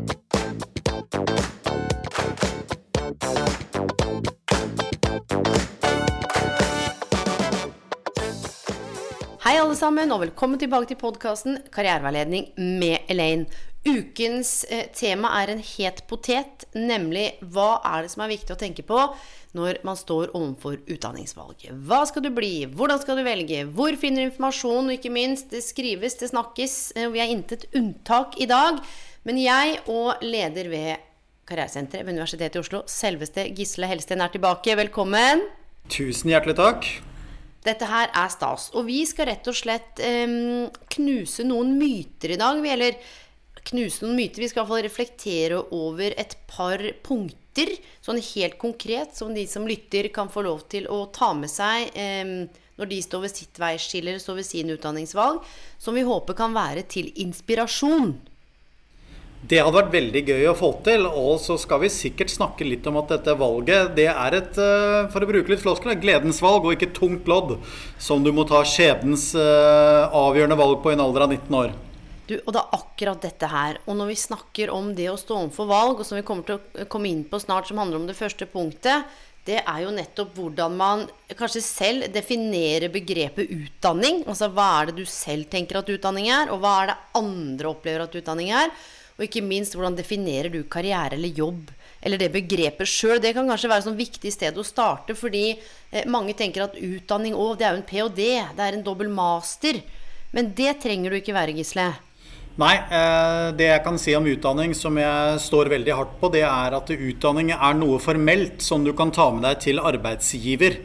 Hei, alle sammen, og velkommen tilbake til podkasten Karriereveiledning med Elaine. Ukens eh, tema er en het potet, nemlig hva er det som er viktig å tenke på når man står overfor utdanningsvalg. Hva skal du bli? Hvordan skal du velge? Hvor finner du informasjon? Og ikke minst, det skrives, det snakkes. Eh, Vi er intet unntak i dag. Men jeg og leder ved Karrieresenteret ved Universitetet i Oslo, selveste Gisle Helsten, er tilbake. Velkommen. Tusen hjertelig takk. Dette her er stas. Og vi skal rett og slett um, knuse noen myter i dag. Vi, eller knuse noen myter. Vi skal i hvert fall reflektere over et par punkter, sånn helt konkret, som de som lytter kan få lov til å ta med seg um, når de står ved sitt veiskille eller står ved sin utdanningsvalg, som vi håper kan være til inspirasjon. Det hadde vært veldig gøy å få til. Og så skal vi sikkert snakke litt om at dette valget det er et, eh, for å bruke litt floskel, et gledens valg og ikke tungt lodd som du må ta skjebnens eh, avgjørende valg på i en alder av 19 år. Du, og det er akkurat dette her. Og når vi snakker om det å stå overfor valg, og som vi kommer til å komme inn på snart, som handler om det første punktet, det er jo nettopp hvordan man kanskje selv definerer begrepet utdanning. Altså hva er det du selv tenker at utdanning er, og hva er det andre opplever at utdanning er. Og ikke minst hvordan definerer du karriere eller jobb, eller det begrepet sjøl. Det kan kanskje være et sånn viktig sted å starte, fordi eh, mange tenker at utdanning òg, det er jo en ph.d., det er en dobbel master. Men det trenger du ikke være, Gisle. Nei, eh, det jeg kan si om utdanning som jeg står veldig hardt på, det er at utdanning er noe formelt som du kan ta med deg til arbeidsgiver.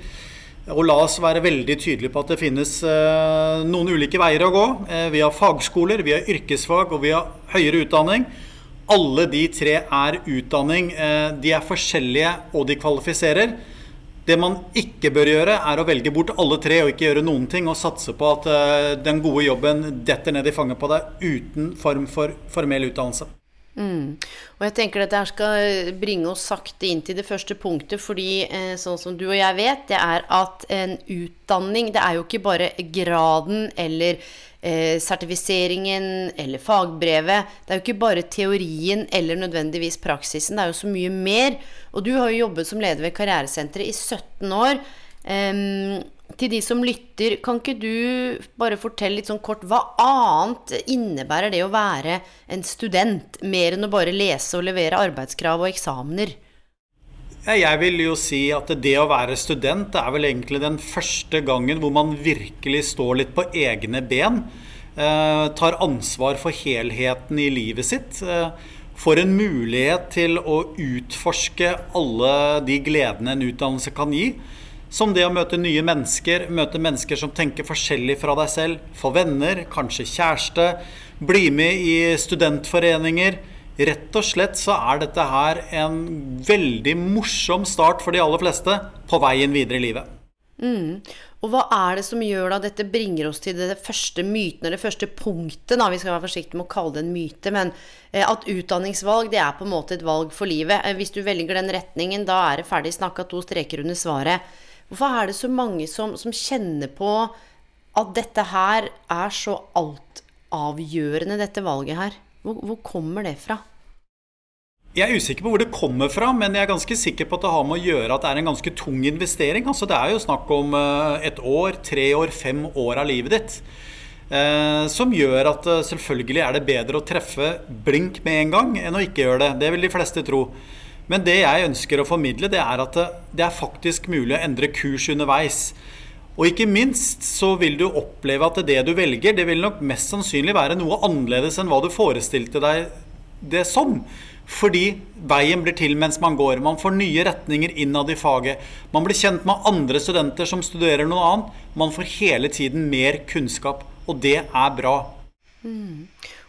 Og la oss være veldig tydelige på at det finnes eh, noen ulike veier å gå. Eh, vi har fagskoler, vi har yrkesfag og vi har høyere utdanning. Alle de tre er utdanning. Eh, de er forskjellige og de kvalifiserer. Det man ikke bør gjøre, er å velge bort alle tre og ikke gjøre noen ting, og satse på at den gode jobben detter ned i fanget på deg uten form for formell utdannelse. Mm. Og jeg tenker dette skal bringe oss sakte inn til det første punktet, fordi eh, sånn som du og jeg vet, det er at en utdanning Det er jo ikke bare graden eller eh, sertifiseringen eller fagbrevet. Det er jo ikke bare teorien eller nødvendigvis praksisen. Det er jo så mye mer. Og du har jo jobbet som leder ved Karrieresenteret i 17 år. Em, til de som lytter, kan ikke du bare fortelle litt sånn kort hva annet innebærer det å være en student, mer enn å bare lese og levere arbeidskrav og eksamener? Jeg vil jo si at det å være student er vel egentlig den første gangen hvor man virkelig står litt på egne ben. Eh, tar ansvar for helheten i livet sitt. Eh, får en mulighet til å utforske alle de gledene en utdannelse kan gi. Som det å møte nye mennesker, møte mennesker som tenker forskjellig fra deg selv. Få venner, kanskje kjæreste. Bli med i studentforeninger. Rett og slett så er dette her en veldig morsom start for de aller fleste på veien videre i livet. Mm. Og hva er det som gjør da dette bringer oss til det første myten, eller det første punktet, da, vi skal være forsiktige med å kalle det en myte, men eh, at utdanningsvalg det er på en måte et valg for livet. Eh, hvis du velger den retningen, da er det ferdig snakka, to streker under svaret. Hvorfor er det så mange som, som kjenner på at dette her er så altavgjørende, dette valget her? Hvor, hvor kommer det fra? Jeg er usikker på hvor det kommer fra, men jeg er ganske sikker på at det har med å gjøre at det er en ganske tung investering. Altså Det er jo snakk om eh, et år, tre år, fem år av livet ditt. Eh, som gjør at eh, selvfølgelig er det bedre å treffe blink med en gang enn å ikke gjøre det. Det vil de fleste tro. Men det jeg ønsker å formidle, det er at det, er faktisk mulig å endre kurs underveis. Og ikke minst så vil du oppleve at det du velger, det vil nok mest sannsynlig være noe annerledes enn hva du forestilte deg det som. Fordi veien blir til mens man går. Man får nye retninger innad i faget. Man blir kjent med andre studenter som studerer noe annet. Man får hele tiden mer kunnskap, og det er bra. Mm.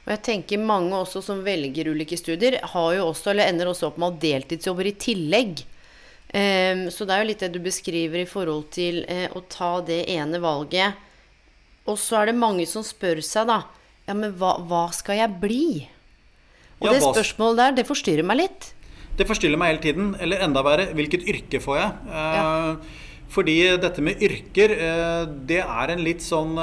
Og jeg tenker mange også som velger ulike studier, har jo også, eller ender også opp med å ha deltidsjobber i tillegg. Um, så det er jo litt det du beskriver i forhold til uh, å ta det ene valget. Og så er det mange som spør seg, da Ja, men hva, hva skal jeg bli? Og Ja, det spørsmålet der, det forstyrrer meg litt. Det forstyrrer meg hele tiden. Eller enda verre, hvilket yrke får jeg? Eh, Fordi dette med yrker, eh, det er en litt sånn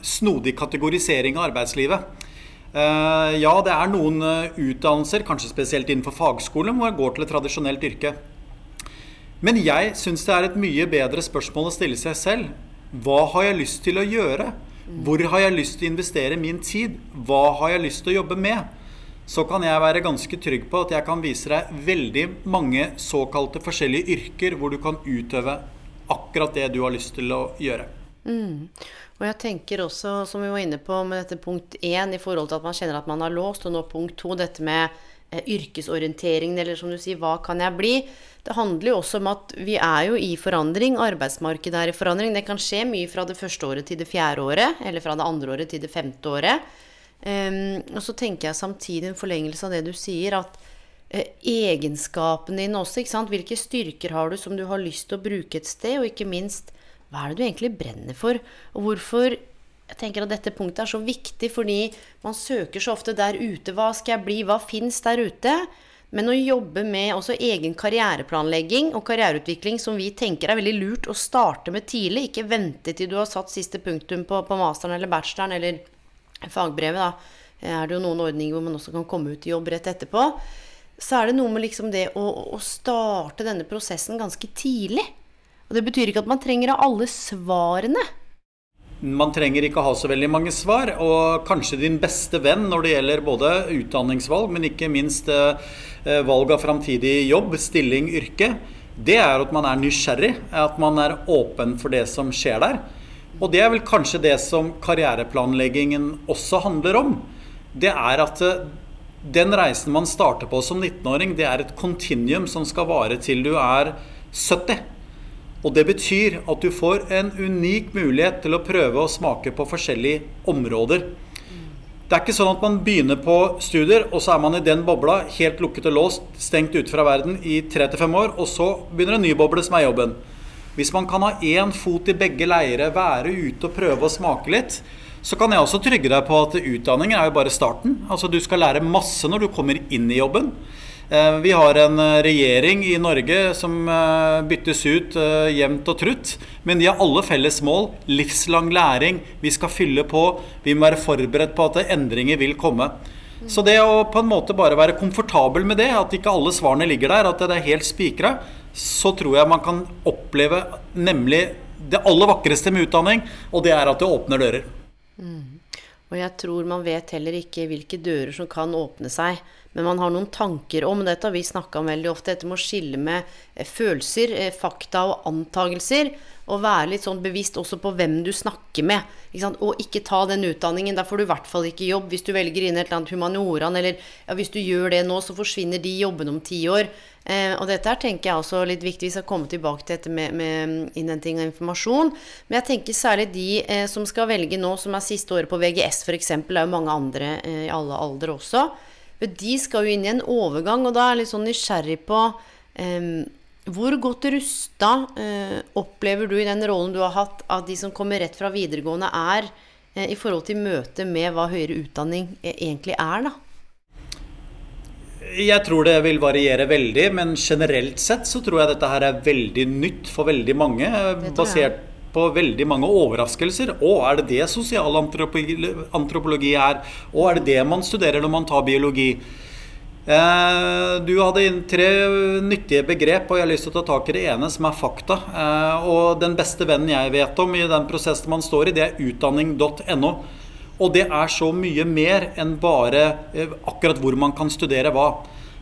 snodig kategorisering av arbeidslivet. Eh, Ja, det er noen eh, utdannelser, kanskje spesielt innenfor fagskolen, hvor jeg går til et tradisjonelt yrke. Men jeg syns det er et mye bedre spørsmål å stille seg selv. Hva har jeg lyst til å gjøre? Hvor har jeg lyst til å investere min tid? Hva har jeg lyst til å jobbe med? Så kan jeg være ganske trygg på at jeg kan vise deg veldig mange såkalte forskjellige yrker hvor du kan utøve akkurat det du har lyst til å gjøre. Og jeg tenker også, som vi var inne på med dette punkt én, i forhold til at man kjenner at man har låst, og nå punkt to, dette med eh, yrkesorienteringen, eller som du sier, hva kan jeg bli? Det handler jo også om at vi er jo i forandring, arbeidsmarkedet er i forandring. Det kan skje mye fra det første året til det fjerde året, eller fra det andre året til det femte året. Um, og så tenker jeg samtidig en forlengelse av det du sier, at eh, egenskapene dine også, ikke sant. Hvilke styrker har du som du har lyst til å bruke et sted, og ikke minst hva er det du egentlig brenner for? Og hvorfor jeg tenker at dette punktet er så viktig, fordi man søker så ofte der ute. Hva skal jeg bli? Hva fins der ute? Men å jobbe med også egen karriereplanlegging og karriereutvikling, som vi tenker er veldig lurt å starte med tidlig, ikke vente til du har satt siste punktum på, på masteren eller bacheloren eller fagbrevet, da er det jo noen ordninger hvor man også kan komme ut i jobb rett etterpå. Så er det noe med liksom det å, å starte denne prosessen ganske tidlig. Og det betyr ikke at man trenger av alle svarene. Man trenger ikke ha så veldig mange svar, og kanskje din beste venn når det gjelder både utdanningsvalg, men ikke minst eh, eh, valg av framtidig jobb, stilling, yrke, det er at man er nysgjerrig, at man er åpen for det som skjer der. Og det er vel kanskje det som karriereplanleggingen også handler om. Det er at eh, den reisen man starter på som 19-åring, det er et kontinuum som skal vare til du er 70. Og det betyr at du får en unik mulighet til å prøve å smake på forskjellige områder. Det er ikke sånn at man begynner på studier, og så er man i den bobla, helt lukket og låst, stengt ute fra verden i tre til fem år, og så begynner en ny boble som er jobben. Hvis man kan ha én fot i begge leire, være ute og prøve å smake litt, så kan jeg også trygge deg på at utdanningen er jo bare starten. Altså Du skal lære masse når du kommer inn i jobben. Eh, Vi har en eh, regjering i Norge som eh, byttes ut jevnt og trutt. Men de har alle felles mål. Livslang læring. Vi skal fylle på. Vi må være forberedt på at endringer vil komme. Så det å på en måte bare være komfortabel med det, at ikke alle svarene ligger der, at det er helt spikra, så tror jeg man kan oppleve nemlig det aller vakreste med utdanning, og det er at det åpner dører. Og jeg tror man vet heller ikke hvilke dører som kan åpne seg. Men man har noen tanker om dette, vi snakka om veldig ofte dette med å skille med eh, følelser, eh, fakta og antagelser. Og være litt sånn bevisst også på hvem du snakker med. Ikke? Og ikke ta den utdanningen. Der får du i hvert fall ikke jobb. Hvis du velger inn et eller annet humanioran, eller ja, hvis du gjør det nå, så forsvinner de jobbene om ti år. Eh, og dette her tenker jeg også litt viktig. Vi skal komme tilbake til dette med, med innhenting av informasjon. Men jeg tenker særlig de eh, som skal velge nå, som er siste året på VGS f.eks. Det er jo mange andre eh, i alle aldre også. Men de skal jo inn i en overgang, og da er jeg litt sånn nysgjerrig på eh, hvor godt rusta eh, opplever du i den rollen du har hatt, at de som kommer rett fra videregående, er eh, i forhold til møtet med hva høyere utdanning eh, egentlig er, da? Jeg tror det vil variere veldig, men generelt sett så tror jeg dette her er veldig nytt for veldig mange. Basert på veldig mange overraskelser. Å, er det det sosialantropologi antropologi er? Å, er det det man studerer når man tar biologi? Eh, du hadde inn tre nyttige begrep, og jeg har lyst til å ta tak i det ene, som er fakta. Eh, og den beste vennen jeg vet om i den prosessen man står i, det er utdanning.no. Og det er så mye mer enn bare eh, akkurat hvor man kan studere hva.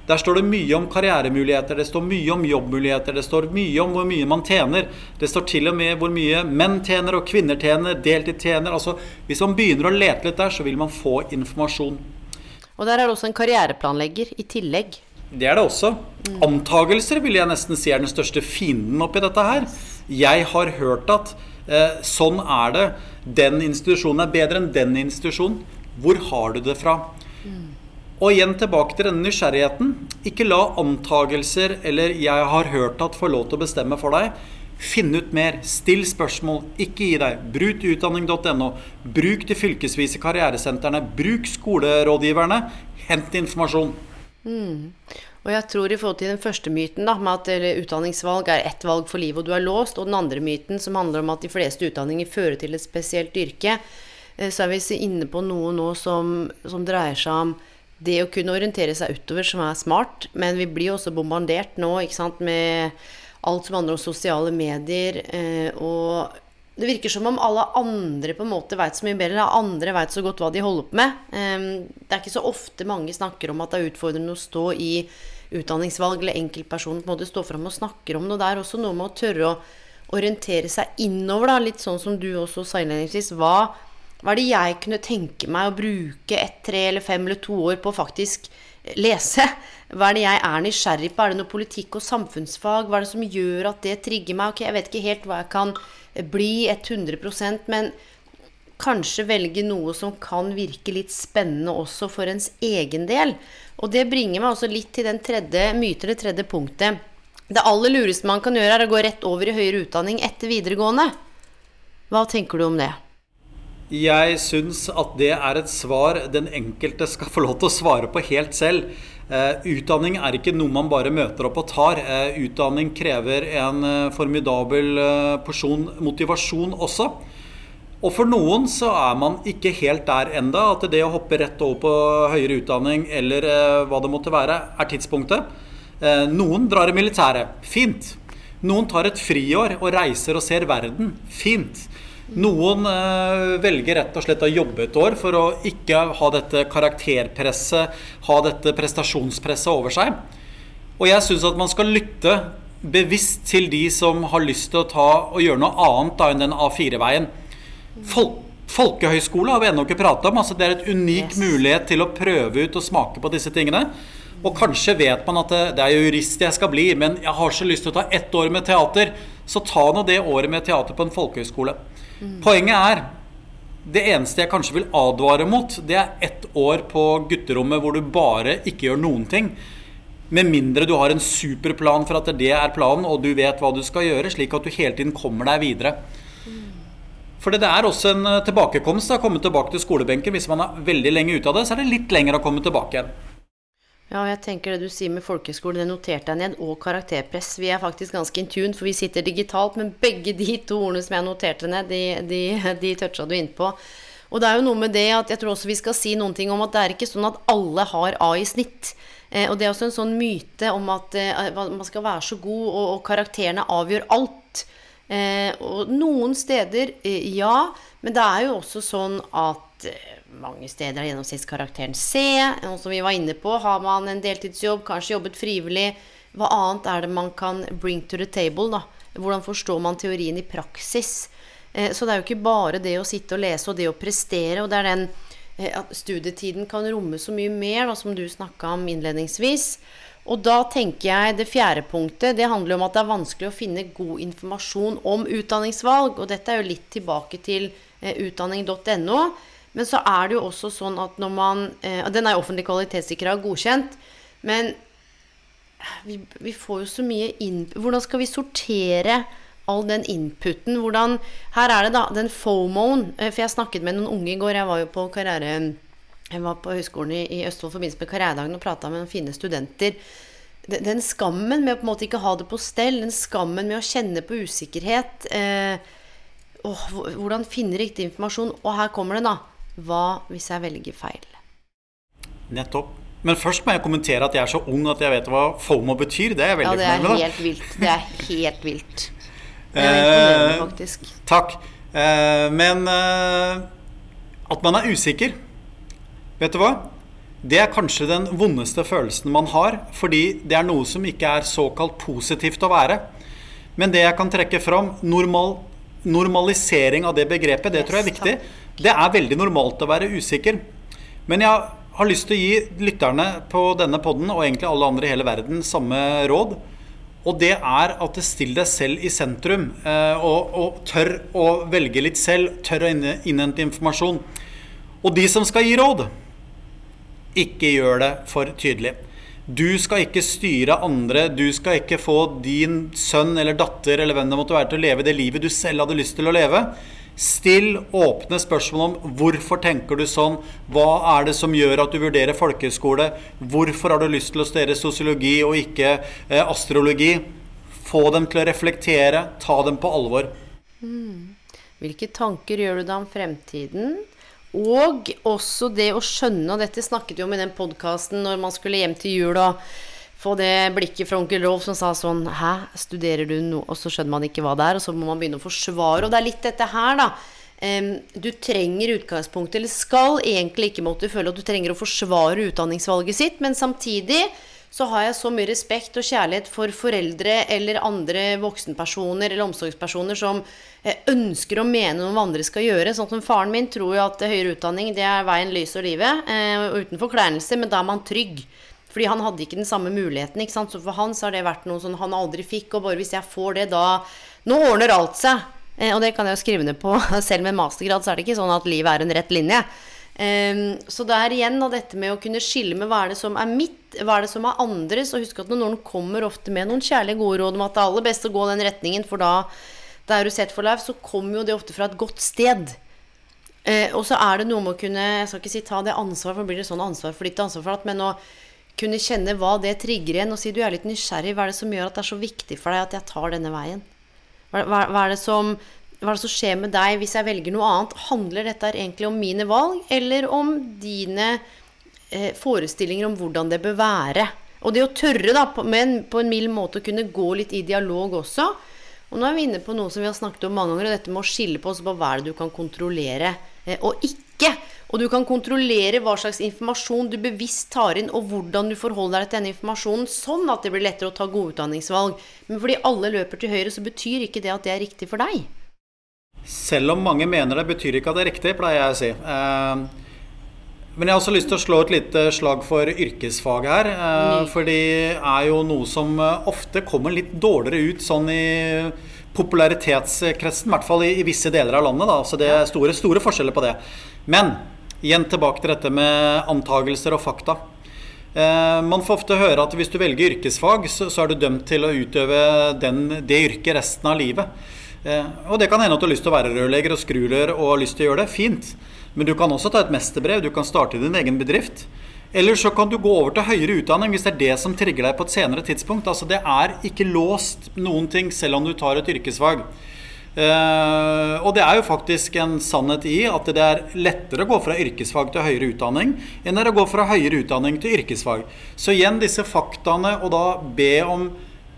Der står det mye om karrieremuligheter, det står mye om jobbmuligheter, det står mye om hvor mye man tjener. Det står til og med hvor mye menn tjener og kvinner tjener, deltid tjener. Altså, hvis man begynner å lete litt der, så vil man få informasjon. Og der er det også en karriereplanlegger i tillegg. Det er det også. Antagelser vil jeg nesten si er den største fienden oppi dette her. Jeg har hørt at sånn er det. Den institusjonen er bedre enn den institusjonen. Hvor har du det fra? Og igjen tilbake til denne nysgjerrigheten. Ikke la antagelser eller 'jeg har hørt at' få lov til å bestemme for deg. Finn ut mer. Still spørsmål. Ikke gi deg. Bruk utdanning.no. Bruk de fylkesvise karrieresentrene. Bruk skolerådgiverne. Hent informasjon. Mm. Og jeg tror i forhold til den første myten, da, med at utdanningsvalg er ett valg for livet og du er låst, og den andre myten som handler om at de fleste utdanninger fører til et spesielt yrke, eh, så er vi inne på noe nå som, som dreier seg om det å kunne orientere seg utover, som er smart. Men vi blir også bombardert nå ikke sant, med alt som handler om sosiale medier. Eh, og det virker som om alle andre på en måte veit så mye bedre. Eller andre veit så godt hva de holder på med. Eh, det er ikke så ofte mange snakker om at det er utfordrende å stå i utdanningsvalg, eller enkeltpersonen på en måte står fram og snakker om det. Det er også noe med å tørre å orientere seg innover, da, litt sånn som du også sa innledningsvis. Hva hva er det jeg kunne tenke meg å bruke ett, tre eller fem eller to år på faktisk lese? Hva er det jeg er nysgjerrig på? Er det noe politikk og samfunnsfag? Hva er det som gjør at det trigger meg? Ok, jeg vet ikke helt hva jeg kan bli 100% men kanskje velge noe som kan virke litt spennende også for ens egen del. Og det bringer meg også litt til den tredje myte, det tredje punktet. Det aller lureste man kan gjøre, er å gå rett over i høyere utdanning etter videregående. Hva tenker du om det? Jeg syns at det er et svar den enkelte skal få lov til å svare på helt selv. Uh, utdanning er ikke noe man bare møter opp og tar. Uh, utdanning krever en uh, formidabel porsjon motivasjon også. Og for noen så er man ikke helt der enda, at det å hoppe rett over på høyere utdanning eller hva det måtte være, er tidspunktet. noen drar i militæret. Fint. Noen tar et friår og reiser og ser verden. Fint. Noen eh, velger rett og slett å jobbe et år for å ikke ha dette karakterpresset, ha dette prestasjonspresset over seg. Og jeg syns at man skal lytte bevisst til de som har lyst til å ta og gjøre noe annet da enn den A4-veien. Folk, folkehøyskole har vi ennå ikke pratet om. altså Det er et unik yes. mulighet til å prøve ut og smake på disse tingene. Og kanskje vet man at det, det er jurist jeg skal bli, men jeg har så lyst til å ta ett år med teater. Så ta nå det året med teater på en folkehøyskole. Poenget er det eneste jeg kanskje vil advare mot, det er ett år på gutterommet hvor du bare ikke gjør noen ting. Med mindre du har en superplan for at det er planen, og du vet hva du skal gjøre, slik at du hele tiden kommer deg videre. For det er også en tilbakekomst å komme tilbake til skolebenken. Hvis man er veldig lenge ute av det, så er det litt lenger å komme tilbake igjen. Ja, jeg tenker det du sier med folkeskole, det noterte jeg ned, og karakterpress. Vi er faktisk ganske in tune, for vi sitter digitalt, men begge de to ordene som jeg noterte ned, de, de, de toucha du innpå. Og det er jo noe med det at jeg tror også vi skal si noen ting om at det er ikke sånn at alle har A i snitt. Eh, og det er også en sånn myte om at eh, man skal være så god, og, og karakterene avgjør alt. Eh, og noen steder, eh, ja, men det er jo også sånn at eh, mange steder er gjennomsnittskarakteren C. Og som vi var inne på, har man en deltidsjobb, kanskje jobbet frivillig. Hva annet er det man kan bring to the table? da? Hvordan forstår man teorien i praksis? Så det er jo ikke bare det å sitte og lese og det å prestere. Og det er den at studietiden kan romme så mye mer, da, som du snakka om innledningsvis. Og da tenker jeg det fjerde punktet det handler om at det er vanskelig å finne god informasjon om utdanningsvalg. Og dette er jo litt tilbake til eh, utdanning.no. Men så er det jo også sånn at når man eh, Den er jo offentlig kvalitetssikra og godkjent. Men vi, vi, får jo så mye inn... Hvordan skal vi sortere all den inputen? Hvordan Her er det da den fomoen. Eh, for jeg snakket med noen unge i går. Jeg var jo på karriere... Jeg var på Høgskolen i, i Østfold i forbindelse med karrieredagen og prata med noen fine studenter. Den, den, skammen med å på en måte ikke ha det på stell, den skammen med å kjenne på usikkerhet eh, åh, Hvordan finne riktig informasjon? Og her kommer det, da. Hva hvis jeg velger feil? Nettopp. Men først må jeg kommentere at jeg er så ung at jeg vet hva FOMO betyr. Det er jeg veldig fornøyd med. Ja, det er helt vilt. Det er helt vilt. Det er imponerende, faktisk. Eh, takk. Eh, men eh, at man er usikker, vet du hva? Det er kanskje den vondeste følelsen man har, fordi det er noe som ikke er såkalt positivt å være. Men det jeg kan trekke fram, normal, normalisering av det begrepet, det tror jeg er viktig. Det er veldig normalt å være usikker. Men jeg har lyst til å gi lytterne på denne poden, og egentlig alle andre i hele verden, samme råd. Og det er at still deg selv i sentrum, eh, og, og, tør å velge litt selv. Tør å innhente informasjon. Og de som skal gi råd, ikke gjør det for tydelig. Du skal ikke styre andre. Du skal ikke få din sønn eller datter eller hvem det måtte være til å leve det livet du selv hadde lyst til å leve. Still åpne spørsmål om hvorfor tenker du sånn, hva er det som gjør at du vurderer folkehøyskole, hvorfor har du lyst til å studere sosiologi og ikke eh, astrologi. Få dem til å reflektere, ta dem på alvor. Mm. Hvilke tanker gjør du deg om fremtiden? Og også det å skjønne, og dette snakket vi om i den podkasten når man skulle hjem til jul og få det blikket fra onkel Rolf som sa sånn Hæ, studerer du noe Og så skjønner man ikke hva det er, og så må man begynne å forsvare. Og det er litt dette her, da. Du trenger utgangspunktet, eller skal egentlig ikke måtte føle at du trenger å forsvare utdanningsvalget sitt, men samtidig så har jeg så mye respekt og kjærlighet for foreldre eller andre voksenpersoner eller omsorgspersoner som eh, ønsker å mene noe om hva andre skal gjøre. Sånn som faren min tror jo at høyere utdanning det er veien, lys og livet. Eh, uten forkleinelse, men da er man trygg. Fordi han hadde ikke den samme muligheten. ikke sant? Så for han så har det vært noe som han aldri fikk. Og bare hvis jeg får det, da Nå ordner alt seg. Eh, og det kan jeg jo skrive ned på. Selv med mastergrad så er det ikke sånn at livet er en rett linje. Um, så det er igjen da, dette med å kunne skille med hva er det som er mitt, hva er det som er andres. Og husk at når noen kommer ofte med noen kjærlige, gode råd om at det er aller best å gå den retningen, for da, det er du sett for life, så kommer jo det ofte fra et godt sted. Eh, og så er det noe med å kunne Jeg skal ikke si ta det ansvar, for blir det sånn ansvar for ditt ansvar for at, men å kunne kjenne hva det trigger igjen, og si du er litt nysgjerrig. Hva er det som gjør at det er så viktig for deg at jeg tar denne veien? Hva, hva, hva er det som hva er det som skjer med deg hvis jeg velger noe annet? Handler dette egentlig om mine valg, eller om dine forestillinger om hvordan det bør være? Og det å tørre, da, på, men på en mild måte, å kunne gå litt i dialog også. Og nå er vi inne på noe som vi har snakket om mange ganger, og dette med å skille på oss på hva er det du kan kontrollere eh, og ikke. Og du kan kontrollere hva slags informasjon du bevisst tar inn, og hvordan du forholder deg til denne informasjonen, sånn at det blir lettere å ta gode utdanningsvalg. Men fordi alle løper til høyre, så betyr ikke det at det er riktig for deg. Selv om mange mener det, betyr ikke at det er riktig, pleier jeg å si. Eh, men jeg har også lyst til å slå et lite slag for yrkesfag her. Mm. For det er jo noe som eh, ofte kommer litt dårligere ut sånn i popularitetskretsen. I hvert fall i, i visse deler av landet. Da. Så det er store, store forskjeller på det. Men igjen tilbake til dette med antagelser og fakta. Man får ofte høre at hvis du velger yrkesfag, så, så er du dømt til å utøve den, det yrket resten av livet. Eh, og det kan hende at du har lyst til å være rørlegger og skrulør og har lyst til å gjøre det. Fint. Men du kan også ta et mesterbrev. Du kan starte din egen bedrift. Eller så kan du gå over til høyere utdanning hvis det er det som trigger deg på et senere tidspunkt. Altså Det er ikke låst noen ting selv om du tar et yrkesfag. Uh, og det er jo faktisk en sannhet i at det er lettere å gå fra yrkesfag til høyere utdanning enn det er å gå fra høyere utdanning til yrkesfag. Så igjen disse faktaene, og da be om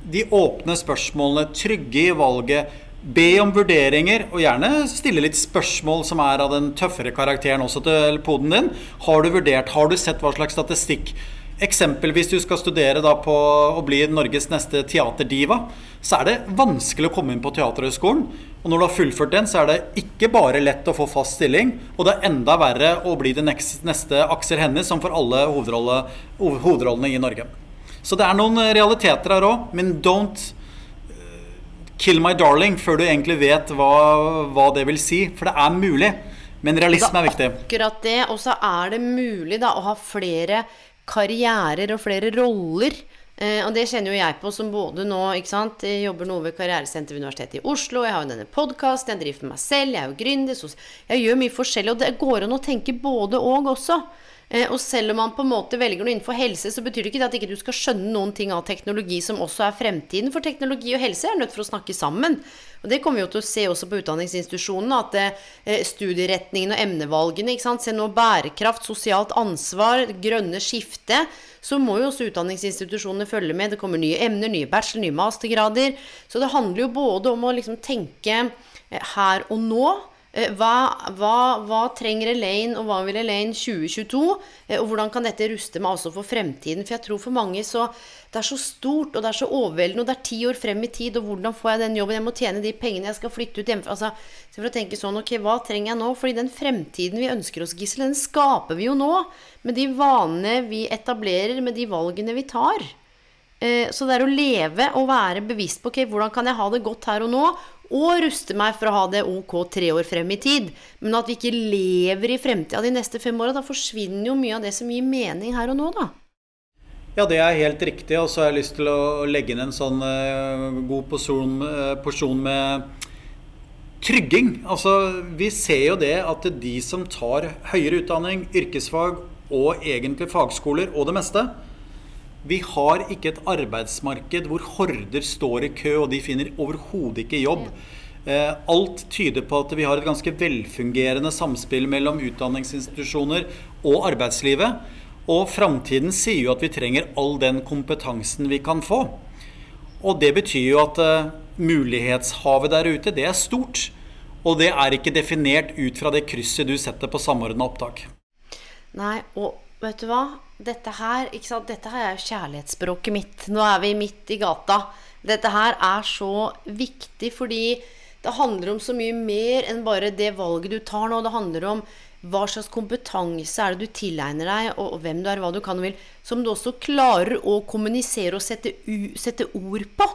de åpne spørsmålene, trygge i valget Be om vurderinger, og gjerne stille litt spørsmål som er av den tøffere karakteren også til poden din. Har du vurdert, har du sett hva slags statistikk Eksempelvis du skal studere da på å bli Norges neste teaterdiva, så er det vanskelig å komme inn på Teaterhøgskolen. Og når du har fullført den, så er det ikke bare lett å få fast stilling, og det er enda verre å bli det neste Aksel Hennie, som får alle hovedrolle, hovedrollene i Norge. Så det er noen realiteter her òg, men don't 'kill my darling' før du egentlig vet hva, hva det vil si. For det er mulig. Men realisme er viktig. Akkurat det. Og så er det mulig da, å ha flere karrierer og flere roller. Eh, og det kjenner jo jeg på som både nå ikke sant? Jeg jobber noe ved Karrieresenteret ved Universitetet i Oslo. Jeg har jo denne podkasten, jeg driver for meg selv, jeg er jo gründer. Jeg gjør mye forskjellig. Og det går an å tenke både og også. Eh, og selv om man på en måte velger noe innenfor helse, så betyr det ikke at ikke du skal skjønne noen ting av teknologi som også er fremtiden. For teknologi og helse er nødt for å snakke sammen. Og det kommer vi jo til å se også på utdanningsinstitusjonene. At studieretningene studieretningen og emnevalgene? Se nå bærekraft, sosialt ansvar, grønne skifte. Så må jo også utdanningsinstitusjonene følge med. Det kommer nye emner, nye bachelor, nye mastergrader. Så det handler jo både om å liksom tenke eh, her og nå. Eh, hva, hva, hva, trenger Elaine, og hva vil Elaine 2022? Eh, og hvordan kan dette ruste meg også for fremtiden? For jeg tror for mange så det er så stort, og det er så overveldende, og det er ti år frem i tid, og hvordan får jeg den jobben? Jeg må tjene de pengene, jeg skal flytte ut hjemmefra. Altså, så for å tenke sånn, ok, hva trenger jeg nå? Fordi den fremtiden vi ønsker oss, Gissel, den skaper vi jo nå. Med de vanene vi etablerer, med de valgene vi tar. Eh, så det er å leve og være bevisst på okay, hvordan kan jeg ha det godt her og nå, og ruste meg for å ha det ok tre år frem i tid. Men at vi ikke lever i fremtida de neste fem åra, da forsvinner jo mye av det som gir mening her og nå, da. Ja, det er helt riktig. Og så har jeg lyst til å legge inn en sånn uh, god porsjon, uh, porsjon, med trygging. Altså, vi ser jo det at de som tar høyere utdanning, yrkesfag og egentlig fagskoler og det meste, vi har ikke et arbeidsmarked hvor horder står i kø, og de finner overhodet ikke jobb. Eh, alt tyder på at vi har et ganske velfungerende samspill mellom utdanningsinstitusjoner og arbeidslivet. Og framtiden sier jo at vi trenger all den kompetansen vi kan få. Og det betyr jo at uh, mulighetshavet der ute, det er stort. Og det er ikke definert ut fra det krysset du setter på samordna opptak. Nei, og vet du hva? Dette her, ikke sant? Dette her er kjærlighetsspråket mitt. Nå er vi midt i gata. Dette her er så viktig fordi det handler om så mye mer enn bare det valget du tar nå. Det handler om hva slags kompetanse er det du tilegner deg, og, hvem du er, hva du kan og vil. Som du også klarer å kommunisere og sette, sette ord på.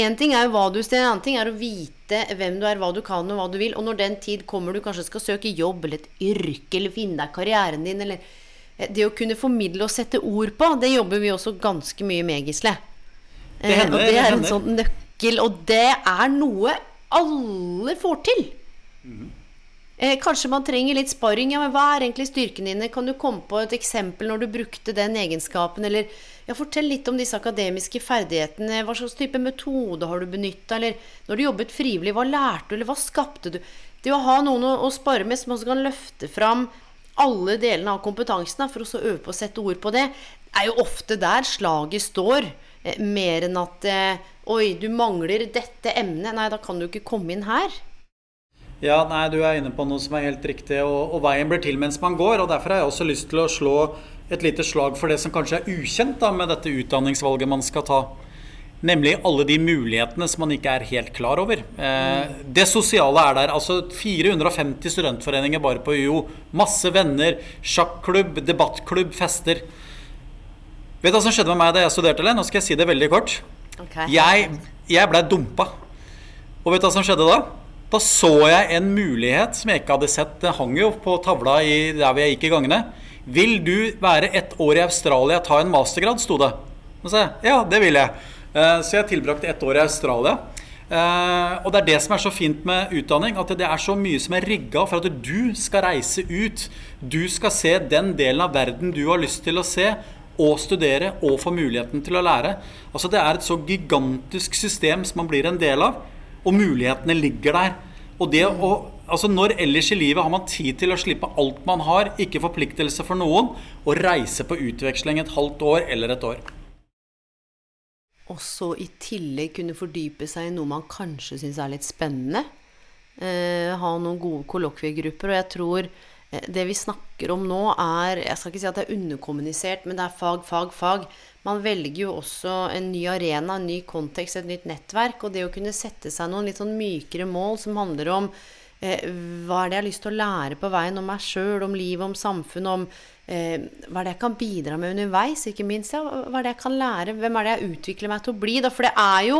Én ting er jo hva du ser, en annen ting er å vite hvem du er, hva du kan og hva du vil. Og når den tid kommer du kanskje skal søke jobb eller et yrke eller finne deg karrieren din eller det å kunne formidle og sette ord på, det jobber vi også ganske mye med, Gisle. Det hender, og det er en sånn nøkkel, og det er noe alle får til. Mm. Eh, kanskje man trenger litt sparring. Ja, men hva er egentlig styrkene dine? Kan du komme på et eksempel når du brukte den egenskapen? Eller ja, fortell litt om disse akademiske ferdighetene. Hva slags type metode har du benytta? Eller når du jobbet frivillig, hva lærte du, eller hva skapte du? Det å ha noen å, å spare med som også kan løfte fram alle delene av kompetansen for å øve på å sette ord på det, er jo ofte der slaget står. Eh, mer enn at eh, Oi, du mangler dette emnet. Nei, da kan du ikke komme inn her. Ja, nei, du er inne på noe som er helt riktig. Og, og, veien blir til mens man går. og Derfor har jeg også lyst til å slå et lite slag for det som kanskje er ukjent da, med dette utdanningsvalget man skal ta. Nemlig alle de mulighetene som man ikke er helt klar over. Eh, det sosiale er der. altså 450 studentforeninger bare på UiO. Masse venner, sjakklubb, debattklubb, fester. Vet du hva som skjedde med meg da jeg studerte? Eller? Nå skal jeg si det veldig kort. Okay. Jeg, jeg blei dumpa. Og vet du hva som skjedde da? Da så jeg en mulighet som jeg ikke hadde sett. Den hang jo på tavla i, der jeg gikk i gangene. Vil du være ett år i Australia, ta en mastergrad, sto det. Og så, ja, det vil jeg. Eh, så jeg tilbrakte ett år i Australia. Uh, og det er det som er så fint med utdanning, at det er så mye som er rigga for at du skal reise ut. Du skal se den delen av verden du har lyst til å se, og studere, og få muligheten til å lære. Altså Det er et så gigantisk system som man blir en del av, og mulighetene ligger der. Og det å, altså Når ellers i livet har man tid til å slippe alt man har, ikke forpliktelse for noen, og reise på utveksling et halvt år eller et år også i tillegg kunne fordype seg i noe man kanskje syns er litt spennende. Eh, ha noen gode kollokviegrupper. Og jeg tror eh, det vi snakker om nå, er Jeg skal ikke si at det er underkommunisert, men det er fag, fag, fag. Man velger jo også en ny arena, en ny kontekst, et nytt nettverk. Og det å kunne sette seg noen litt sånn mykere mål som handler om eh, hva er det jeg har lyst til å lære på veien om meg sjøl, om livet, om samfunnet, om hva er det jeg kan bidra med underveis, ikke minst. Ja, hva er det jeg kan lære? Hvem er det jeg utvikler meg til å bli? Da? For det er jo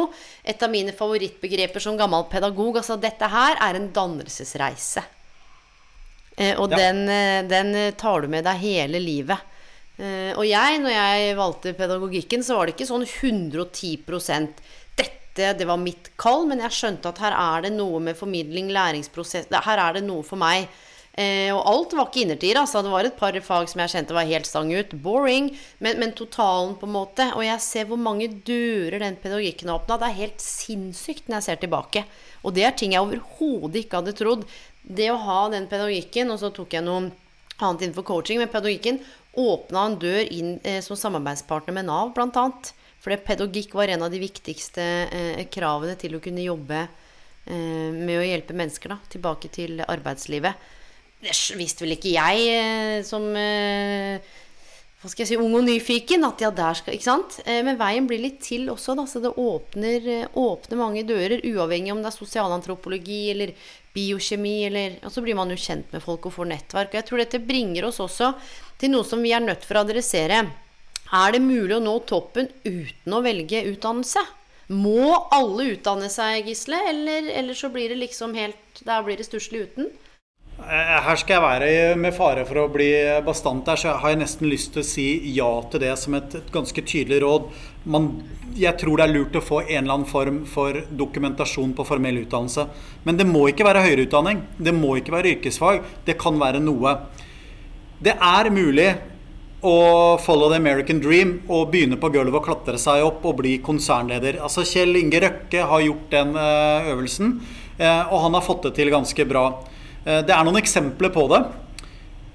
et av mine favorittbegreper som gammel pedagog. Altså dette her er en dannelsesreise. Eh, og ja. den, eh, den, tar du med deg hele livet. Eh, og jeg, når jeg valgte pedagogikken, så var det ikke sånn 110% dette, det var mitt kall, men jeg skjønte at her er det noe med formidling, læringsprosess Her er det noe for meg. Eh, og alt var ikke innertier. Altså. Det var et par fag som jeg kjente var helt stang ut. Boring. Men, men, totalen, på en måte. Og jeg ser hvor mange dører den pedagogikken har åpna. Det er helt sinnssykt når jeg ser tilbake. Og det er ting jeg overhodet ikke hadde trodd. Det å ha den pedagogikken, og så tok jeg noe annet innenfor coaching, men pedagogikken åpna en dør inn eh, som samarbeidspartner med Nav, bl.a. For pedagogikk var en av de viktigste eh, kravene til å kunne jobbe eh, med å hjelpe mennesker da, tilbake til arbeidslivet. Det visste vel ikke jeg eh, som eh, hva skal jeg si, ung og nyfiken. At ja, der skal, ikke sant? Eh, men veien blir litt til også, da. Så det åpner, åpner mange dører. Uavhengig om det er sosialantropologi eller biokjemi eller Og så blir man jo kjent med folk og får nettverk. Og jeg tror dette bringer oss også til noe som vi er nødt for å adressere. Er det mulig å nå toppen uten å velge utdannelse? Må alle utdanne seg, Gisle? Eller, eller så blir det liksom helt Der blir det stusslig uten? Eh, her skal jeg være med fare for å bli bastant der, så har jeg nesten lyst til å si ja til det som et, et ganske tydelig råd. Man, jeg tror det er lurt å få en eller annen form for dokumentasjon på formell utdannelse. Men det må ikke være høyere utdanning. Det må ikke være yrkesfag. Det kan være noe. Det er mulig å follow the American dream og begynne på gulvet og klatre seg opp og bli konsernleder. Altså Kjell Inge Røkke har gjort den eh, øvelsen, eh, og han har fått det til ganske bra. Eh, det er noen eksempler på det.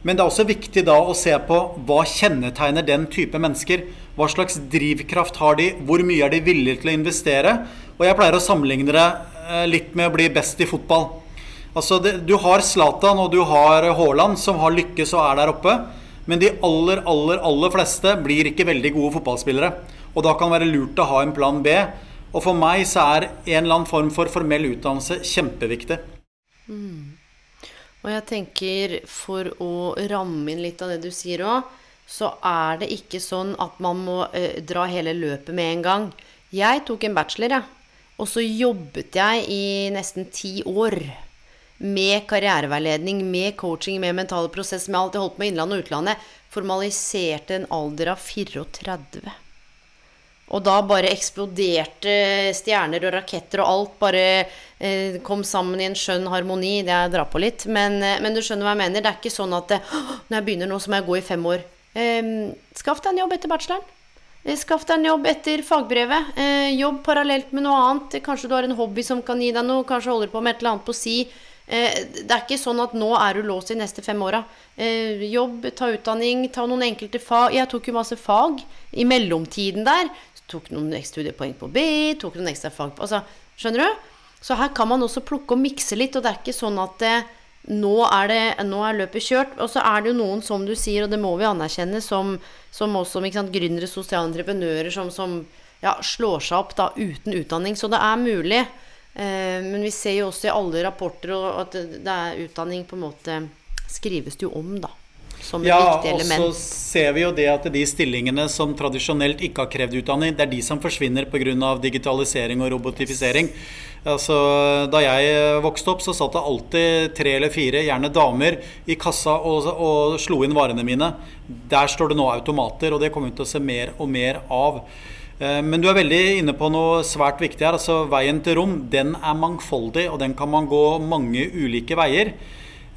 Men det er også viktig da å se på hva kjennetegner den type mennesker. Hva slags drivkraft har de? Hvor mye er de villige til å investere? Og jeg pleier å sammenligne det eh, litt med å bli best i fotball. Altså, det, Du har Zlatan og du har Haaland som har lykkes og er der oppe. Men de aller, aller, aller fleste blir ikke veldig gode fotballspillere. Og da kan det være lurt å ha en plan B. Og for meg så er en eller annen form for formell utdannelse kjempeviktig. Mm. Og jeg tenker, for å ramme inn litt av det du sier òg, så er det ikke sånn at man må eh, dra hele løpet med en gang. Jeg tok en bachelor, jeg. Og så jobbet jeg i nesten ti år med karriereveiledning, med coaching, med mentale prosess, med alt jeg holdt på med innlandet og utlandet. Formaliserte en alder av 34. Og da bare eksploderte stjerner og raketter, og alt bare eh, kom sammen i en skjønn harmoni. Det jeg drar på litt. Men, eh, men, du skjønner hva jeg mener. Det er ikke sånn at det, når jeg begynner nå, så må jeg gå i fem år. Eh, skaff deg en jobb etter bacheloren. Eh, skaff deg en jobb etter fagbrevet. Eh, jobb parallelt med noe annet. Kanskje du har en hobby som kan gi deg noe. Kanskje holder på med et eller annet på si. Eh, det er ikke sånn at nå er du låst de neste fem åra. jobb, ta utdanning, ta noen enkelte fag. Jeg tok jo masse fag i mellomtiden der tok noen ekstra studiepoeng på B, tok noen ekstra fag på altså, Skjønner du? Så her kan man også plukke og mikse litt, og det er ikke sånn at det, nå, er det, nå er løpet kjørt. Og så er det jo noen, som du sier, og det må vi anerkjenne, som, som også sant, gründere, sosiale entreprenører, som, som ja, slår seg opp da, uten utdanning. Så det er mulig. Eh, men vi ser jo også i alle rapporter at det, det er utdanning på en måte skrives det jo om, da som et ja, viktig element. Ja, og så ser vi jo det at de stillingene som tradisjonelt ikke har krevd utdanning, det er de som forsvinner pga. digitalisering og robotifisering. Altså, da jeg vokste opp, så satt det alltid tre eller fire, gjerne damer, i kassa og, og slo inn varene mine. Der står det nå automater, og det kommer vi til å se mer og mer av. Eh, men du er veldig inne på noe svært viktig her. altså Veien til rom den er mangfoldig, og den kan man gå mange ulike veier.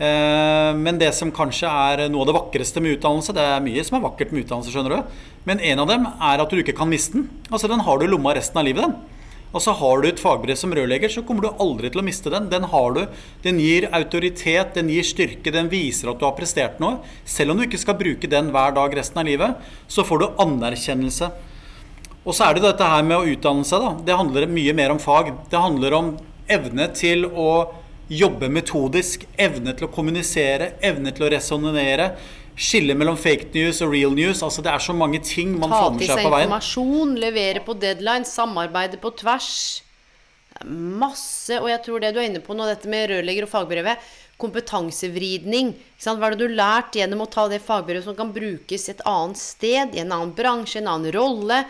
Eh, men det som kanskje er noe av det vakreste med utdannelse Det er mye som er vakkert med utdannelse, skjønner du. Men en av dem er at du ikke kan miste den. Altså Den har du i lomma resten av livet, den. Og så har du et fagbrev som rørlegger, så kommer du aldri til å miste den. Den har du. Den gir autoritet, den gir styrke, den viser at du har prestert noe. Selv om du ikke skal bruke den hver dag resten av livet, så får du anerkjennelse. Og så er det dette her med å utdanne seg, da. Det handler mye mer om fag. Det handler om evne til å jobbe metodisk, evne til å kommunisere, evne til å resonnere. Skille mellom fake news og real news. altså Det er så mange ting man får med seg på veien. Ta til seg informasjon, levere på deadline, samarbeide på tvers. Masse. Og jeg tror det du er inne på nå, dette med rørlegger og fagbrevet. Kompetansevridning. Hva er det du har lært gjennom å ta det fagbrevet som kan brukes et annet sted, i en annen bransje, en annen rolle?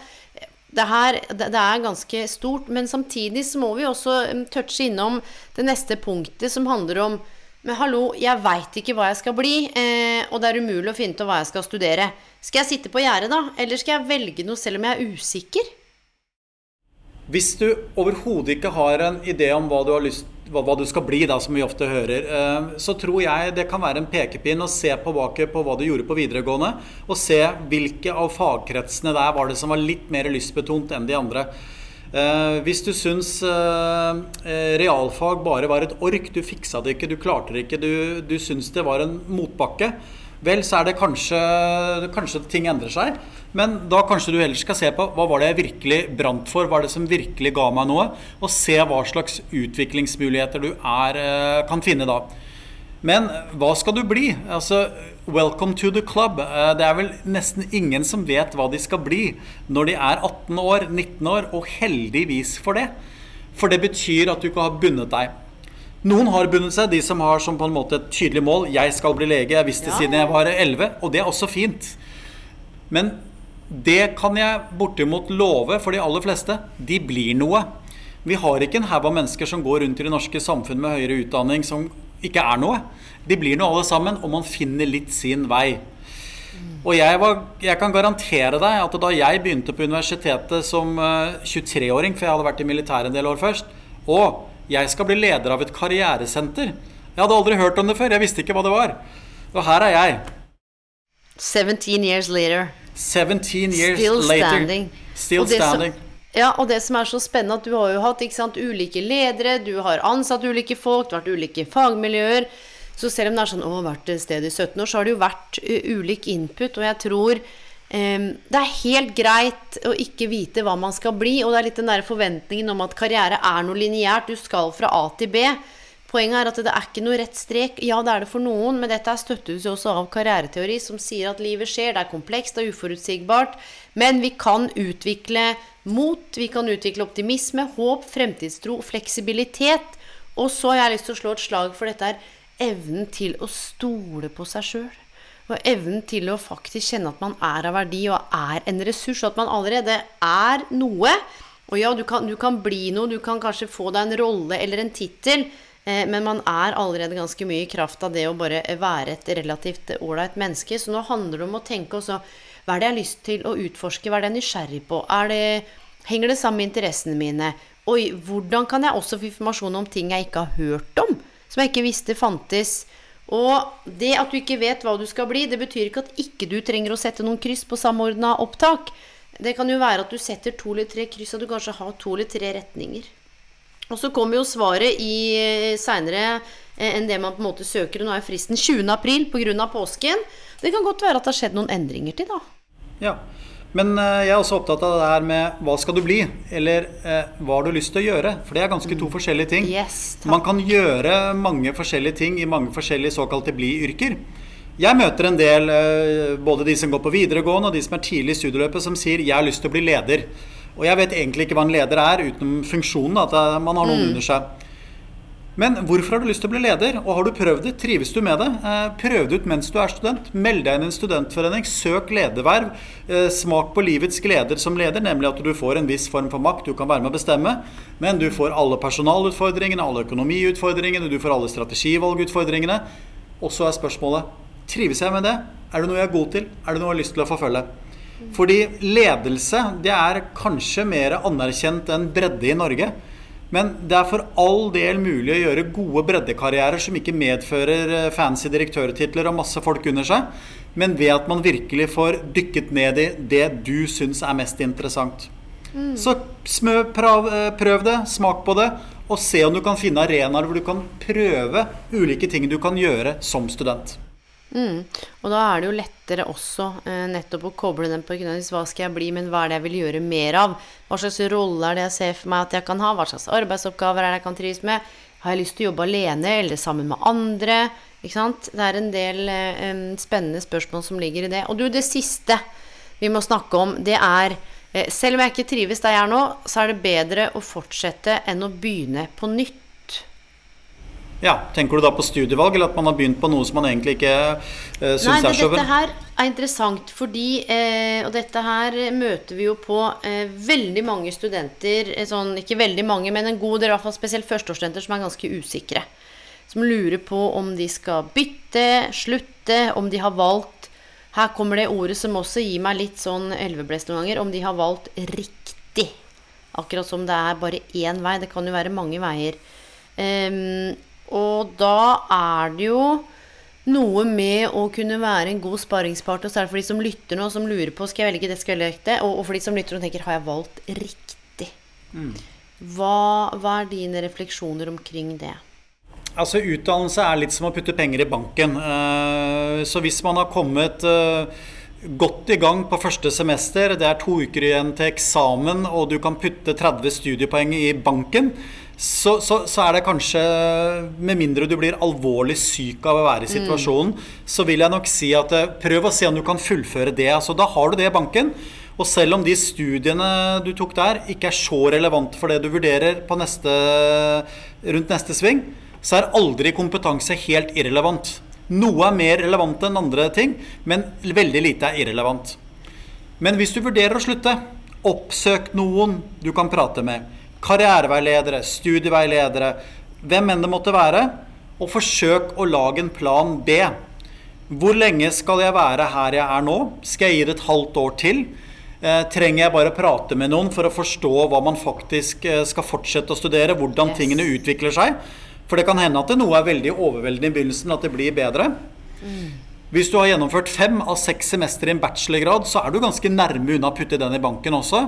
Det, her, det, er ganske stort. Men samtidig så må vi også um, touche innom det neste punktet, som handler om Men hallo, jeg veit ikke hva jeg skal bli, eh, og det er umulig å finne ut hva jeg skal studere. Skal jeg sitte på gjerdet, da? Eller skal jeg velge noe selv om jeg er usikker? Hvis du overhodet ikke har en idé om hva du har lyst hva, hva, du skal bli, da, som vi ofte hører, eh, så tror jeg det kan være en pekepinn å se tilbake på hva du gjorde på videregående, og se hvilke av fagkretsene der var det som var litt mer lystbetont enn de andre. Eh, hvis du syns eh, realfag bare var et ork, du fiksa det ikke, du klarte det ikke, du, du syns det var en motbakke, vel, så er det kanskje, kanskje ting endrer seg. Men da kanskje du heller skal se på hva var det jeg virkelig brant for, hva er det som virkelig ga meg noe, og se hva slags utviklingsmuligheter du er, eh, kan finne da. Men hva skal du bli? Altså, welcome to the club. Eh, det er vel nesten ingen som vet hva de skal bli når de er 18 år, 19 år, og heldigvis for det. For det betyr at du ikke har bundet deg. Noen har bundet seg, de som har som på en måte et tydelig mål. Jeg skal bli lege. Jeg visste ja. siden jeg var 11. Og det er også fint. Men det kan jeg bortimot love for de aller fleste. De blir noe. Vi har ikke en haug av mennesker som går rundt i det norske samfunn med høyere utdanning som ikke er noe. De blir noe alle sammen, og man finner litt sin vei. Og jeg, var, jeg, kan garantere deg at da jeg begynte på universitetet som 23-åring, for jeg hadde vært i militæret en del år først, og jeg skal bli leder av et karrieresenter Jeg hadde aldri hørt om det før. Jeg visste ikke hva det var. Og her er jeg. 17 years later. 17 years Still later. standing. Still standing. Ja, og det som er så spennende, at du har jo hatt sant, ulike ledere, du har ansatt ulike folk, det har vært ulike fagmiljøer. Så selv om det er sånn å, vært et sted i 17 år, så har det jo vært uh, ulik input. Og jeg tror det er helt greit å ikke vite hva man skal bli. Og det er litt den der forventningen om at karriere er noe lineært. Du skal fra A til B. Poenget er at det er ikke noe rett strek. Ja, det er det for noen, men dette er støttes jo også av karriereteori, som sier at livet skjer, det er komplekst, det er uforutsigbart. Men vi kan utvikle mot, vi kan utvikle optimisme, håp, fremtidstro, fleksibilitet. Og så har jeg lyst til å slå et slag for dette her evnen til å stole på seg sjøl. Og evnen til å faktisk kjenne at man er av verdi og er en ressurs. Og at man allerede er noe. Og ja, du kan, du kan bli noe, du kan kanskje få deg en rolle eller en tittel. Eh, men man er allerede ganske mye i kraft av det å bare være et relativt ålreit menneske. Så nå handler det om å tenke også hva er det jeg har lyst til å utforske? Hva er det jeg er nysgjerrig på? Er det, henger det sammen med interessene mine? Oi, hvordan kan jeg også få informasjon om ting jeg ikke har hørt om? Som jeg ikke visste fantes. Og det at du ikke vet hva du skal bli, det betyr ikke at ikke du trenger å sette noen kryss på samordna opptak. Det kan jo være at du setter to eller tre kryss, og du kanskje har to eller tre retninger. Og så kommer jo svaret i seinere enn det man på en måte søker. Nå er fristen 20. april På påsken. Det kan godt være at det har skjedd noen endringer til, da. Ja. Men eh, jeg er også opptatt av det her med hva skal du bli, eller eh, hva har du lyst til å gjøre? For det er ganske to forskjellige ting. Yes. Man kan gjøre mange forskjellige ting i mange forskjellige såkalte bli-yrker. Jeg møter en del, eh, både de som går på videregående og de som er tidlig i studieløpet, som sier 'jeg har lyst til å bli leder'. Og jeg vet egentlig ikke hva en leder er, utenom funksjonen, at eh, man har noen under seg. Men hvorfor har du lyst til å bli leder, og har du prøvd det? Trives du med det? Eh, prøv det ut mens du er student. Meld deg inn i en studentforening, søk lederverv. Eh, smak på livets gleder som leder, nemlig at du får en viss form for makt, du kan være med å bestemme. Men du får alle personalutfordringene, alle økonomiutfordringene, du får alle strategivalgutfordringene. Og så er spørsmålet trives jeg med det? Er det noe jeg er god til? Er det noe jeg har lyst til å forfølge? Fordi ledelse det er kanskje mer anerkjent enn bredde i Norge. Men det er for all del mulig å gjøre gode breddekarrierer som ikke medfører eh, fancy direktørtitler og masse folk under seg, men ved at man virkelig får dykket ned i det du syns er mest interessant. Så smø, prøv, eh, prøv det, smak på det, og se om du kan finne arenaer hvor du kan prøve ulike ting du kan gjøre som student. Mm. Og da er det jo lettere også eh, nettopp å koble den på hva skal jeg bli, men hva er det jeg vil gjøre mer av? Hva slags rolle er det jeg ser for meg at jeg kan ha? Hva slags arbeidsoppgaver er det jeg kan trives med? Har jeg lyst til å jobbe alene eller sammen med andre? Ikke sant? Det er en del eh, spennende spørsmål som ligger i det. Og du, det siste vi må snakke om, det er eh, Selv om jeg ikke trives der jeg er nå, så er det bedre å fortsette enn å begynne på nytt. Ja, Tenker du da på studievalg, eller at man har begynt på noe som man egentlig ikke uh, syns er så så dette her er interessant fordi eh, Og dette her møter vi jo på eh, veldig mange studenter eh, sånn, Ikke veldig mange, men en god del, i hvert fall spesielt førsteårsstudenter, som er ganske usikre. Som lurer på om de skal bytte, slutte, om de har valgt Her kommer det ordet som også gir meg litt sånn elveblest noen ganger. Om de har valgt riktig. Akkurat som det er bare én vei. Det kan jo være mange veier. Ehm, og da er det jo noe med å kunne være en god sparringspartner, særlig for de som lytter nå, som lurer på skal jeg velge det, skal jeg velge det, og, og for de som lytter og tenker har jeg valgt riktig. Hva, hva er dine refleksjoner omkring det? Altså Utdannelse er litt som å putte penger i banken. Eh, Så hvis man har kommet eh, godt i gang på første semester, det er to uker igjen til eksamen, og du kan putte 30 studiepoeng i banken, så, så, så er det kanskje Med mindre du blir alvorlig syk av å være i situasjonen, så vil jeg nok si at eh, prøv å se om du kan fullføre det. Altså, da har du det i banken. Og selv om de studiene du tok der, ikke er så relevante for det du vurderer på neste, rundt neste sving, så er aldri kompetanse helt irrelevant. Noe er mer relevant enn andre ting, men veldig lite er irrelevant. Men hvis du vurderer å slutte, oppsøk noen du kan prate med. Karriereveiledere, studieveiledere, hvem enn det måtte være. Og forsøk å lage en plan B. Hvor lenge skal jeg være her jeg er nå? Skal jeg gi det et halvt år til? Eh, trenger jeg bare prate med noen for å forstå hva man faktisk eh, skal fortsette å studere? Hvordan yes. tingene utvikler seg? For det kan hende at noe er veldig overveldende i begynnelsen, at det blir bedre. Mm. Hvis du har gjennomført fem av seks semester i en bachelorgrad, så er du ganske nærme unna å putte den i banken også.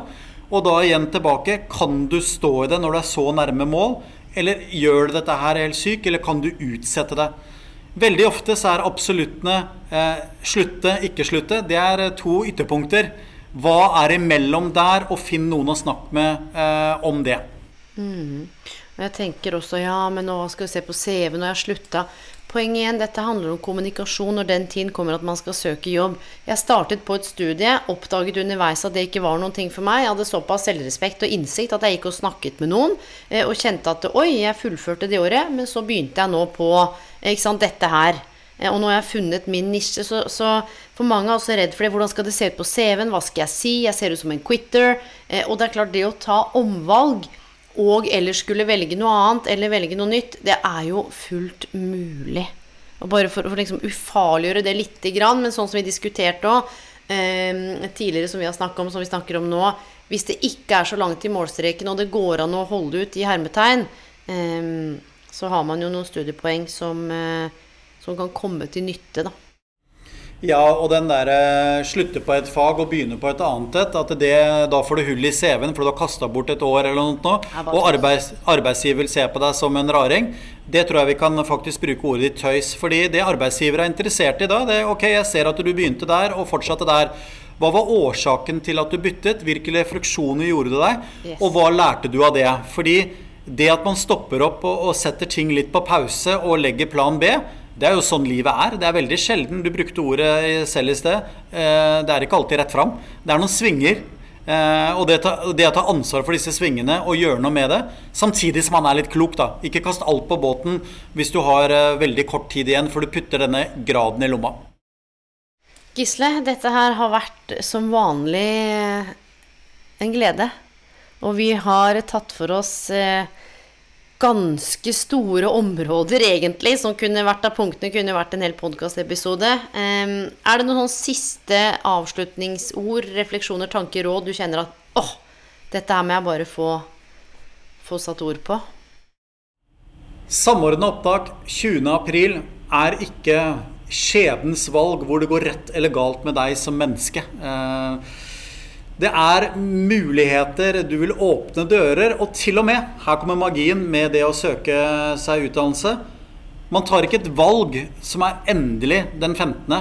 Og da igjen tilbake, kan du stå i det når du er så nærme mål? Eller gjør du dette her helt syk, eller kan du utsette det? Veldig ofte så er absoluttene eh, slutte, ikke slutte. Det er eh, to ytterpunkter. Hva er imellom der, og finn noen å snakke med eh, om det. Mm. Jeg tenker også ja, men nå skal vi se på CV når jeg har slutta. Poenget igjen, dette handler om kommunikasjon når den tiden kommer at man skal søke jobb. Jeg startet på et studie, oppdaget underveis at det ikke var noen ting for meg. Jeg hadde såpass selvrespekt og innsikt at jeg gikk og snakket med noen, eh, og kjente at oi, jeg fullførte det året, men så begynte jeg nå på sant, dette her. Eh, og nå har jeg funnet min nisje, så, så for mange er også redd for det. Hvordan skal det se ut på CV-en? Hva skal jeg si? Jeg ser ut som en quitter. Eh, og det er klart, det å ta omvalg og eller skulle velge noe annet eller velge noe nytt, det er jo fullt mulig. Og bare for, å liksom ufarliggjøre det lite grann, men sånn som vi diskuterte òg eh, tidligere, som vi har snakket om, som vi snakker om nå Hvis det ikke er så langt til målstreken, og det går an å holde ut i hermetegn, eh, så har man jo noen studiepoeng som eh, som kan komme til nytte. da. Ja, og den derre uh, slutte på et fag og begynne på et annet et, at det, da får du hull i CV-en fordi du har kasta bort et år eller noe nå, og arbeids, arbeidsgiver vil se på deg som en raring, det tror jeg vi kan faktisk bruke ordet ditt tøys. Fordi det arbeidsgiver er interessert i da, det er ok, jeg ser at du begynte der og fortsatte der. Hva var årsaken til at du byttet? Hvilke refleksjoner gjorde du deg? Yes. Og hva lærte du av det? Fordi det at man stopper opp og, og setter ting litt på pause og legger plan B, det er jo sånn livet er. Det er veldig sjelden. Du brukte ordet selv i sted. Eh, det er ikke alltid rett fram. Det er noen svinger. Eh, og det, det å ta ansvar for disse svingene og gjøre noe med det, samtidig som man er litt klok, da. Ikke kast alt på båten hvis du har eh, veldig kort tid igjen før du putter denne graden i lomma. Gisle, dette her har vært som vanlig en glede. Og vi har tatt for oss eh, ganske store områder, egentlig, som kunne vært av punktene, kunne vært en hel podkastepisode. Um, er det noen sånn siste avslutningsord, refleksjoner, tanker, råd du kjenner at åh, dette her må jeg bare få, få satt ord på? Samordna opptak 20.4 er ikke skjebnens valg hvor det går rett eller galt med deg som menneske. Uh, det er muligheter, du vil åpne dører, og til og med, her kommer magien med det å søke seg utdannelse. Man tar ikke et valg som er endelig den 15.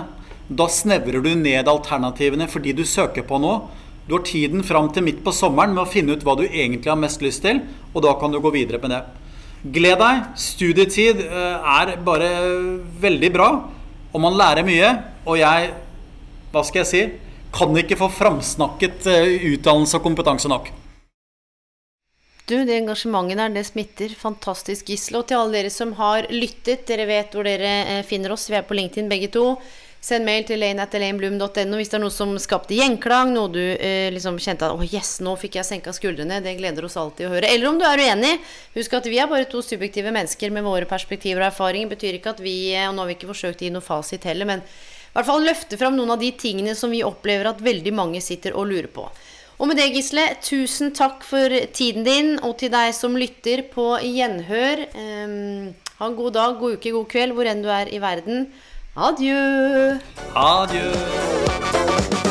Da snevrer du ned alternativene fordi du søker på noe. Du har tiden fram til midt på sommeren med å finne ut hva du egentlig har mest lyst til, og da kan du gå videre med det. Gled deg. Studietid eh, er bare veldig bra, og man lærer mye. Og jeg, hva skal jeg si? Kan ikke få framsnakket eh, utdannelse og kompetanse nok. Du, det engasjementet der, det smitter. Fantastisk, Gisle. Og til alle dere som har lyttet, dere vet hvor dere eh, finner oss. Vi er på LinkedIn begge to. Send mail til lane.elaneblum.no hvis det er noe som skapte gjenklang, noe du eh, liksom kjente at 'Å, oh, yes, nå fikk jeg senka skuldrene'. Det gleder oss alltid å høre. Eller om du er uenig. Husk at vi er bare to subjektive mennesker med våre perspektiver og erfaringer. Betyr ikke at vi Og nå har vi ikke forsøkt å gi noe fasit heller, men hvert fall løfte fram noen av de tingene som vi opplever at veldig mange sitter og lurer på. Og med det, Gisle, tusen takk for tiden din, og til deg som lytter på gjenhør. Um, ha en god dag, god uke, god kveld, hvor enn du er i verden. Adjø. Adjø.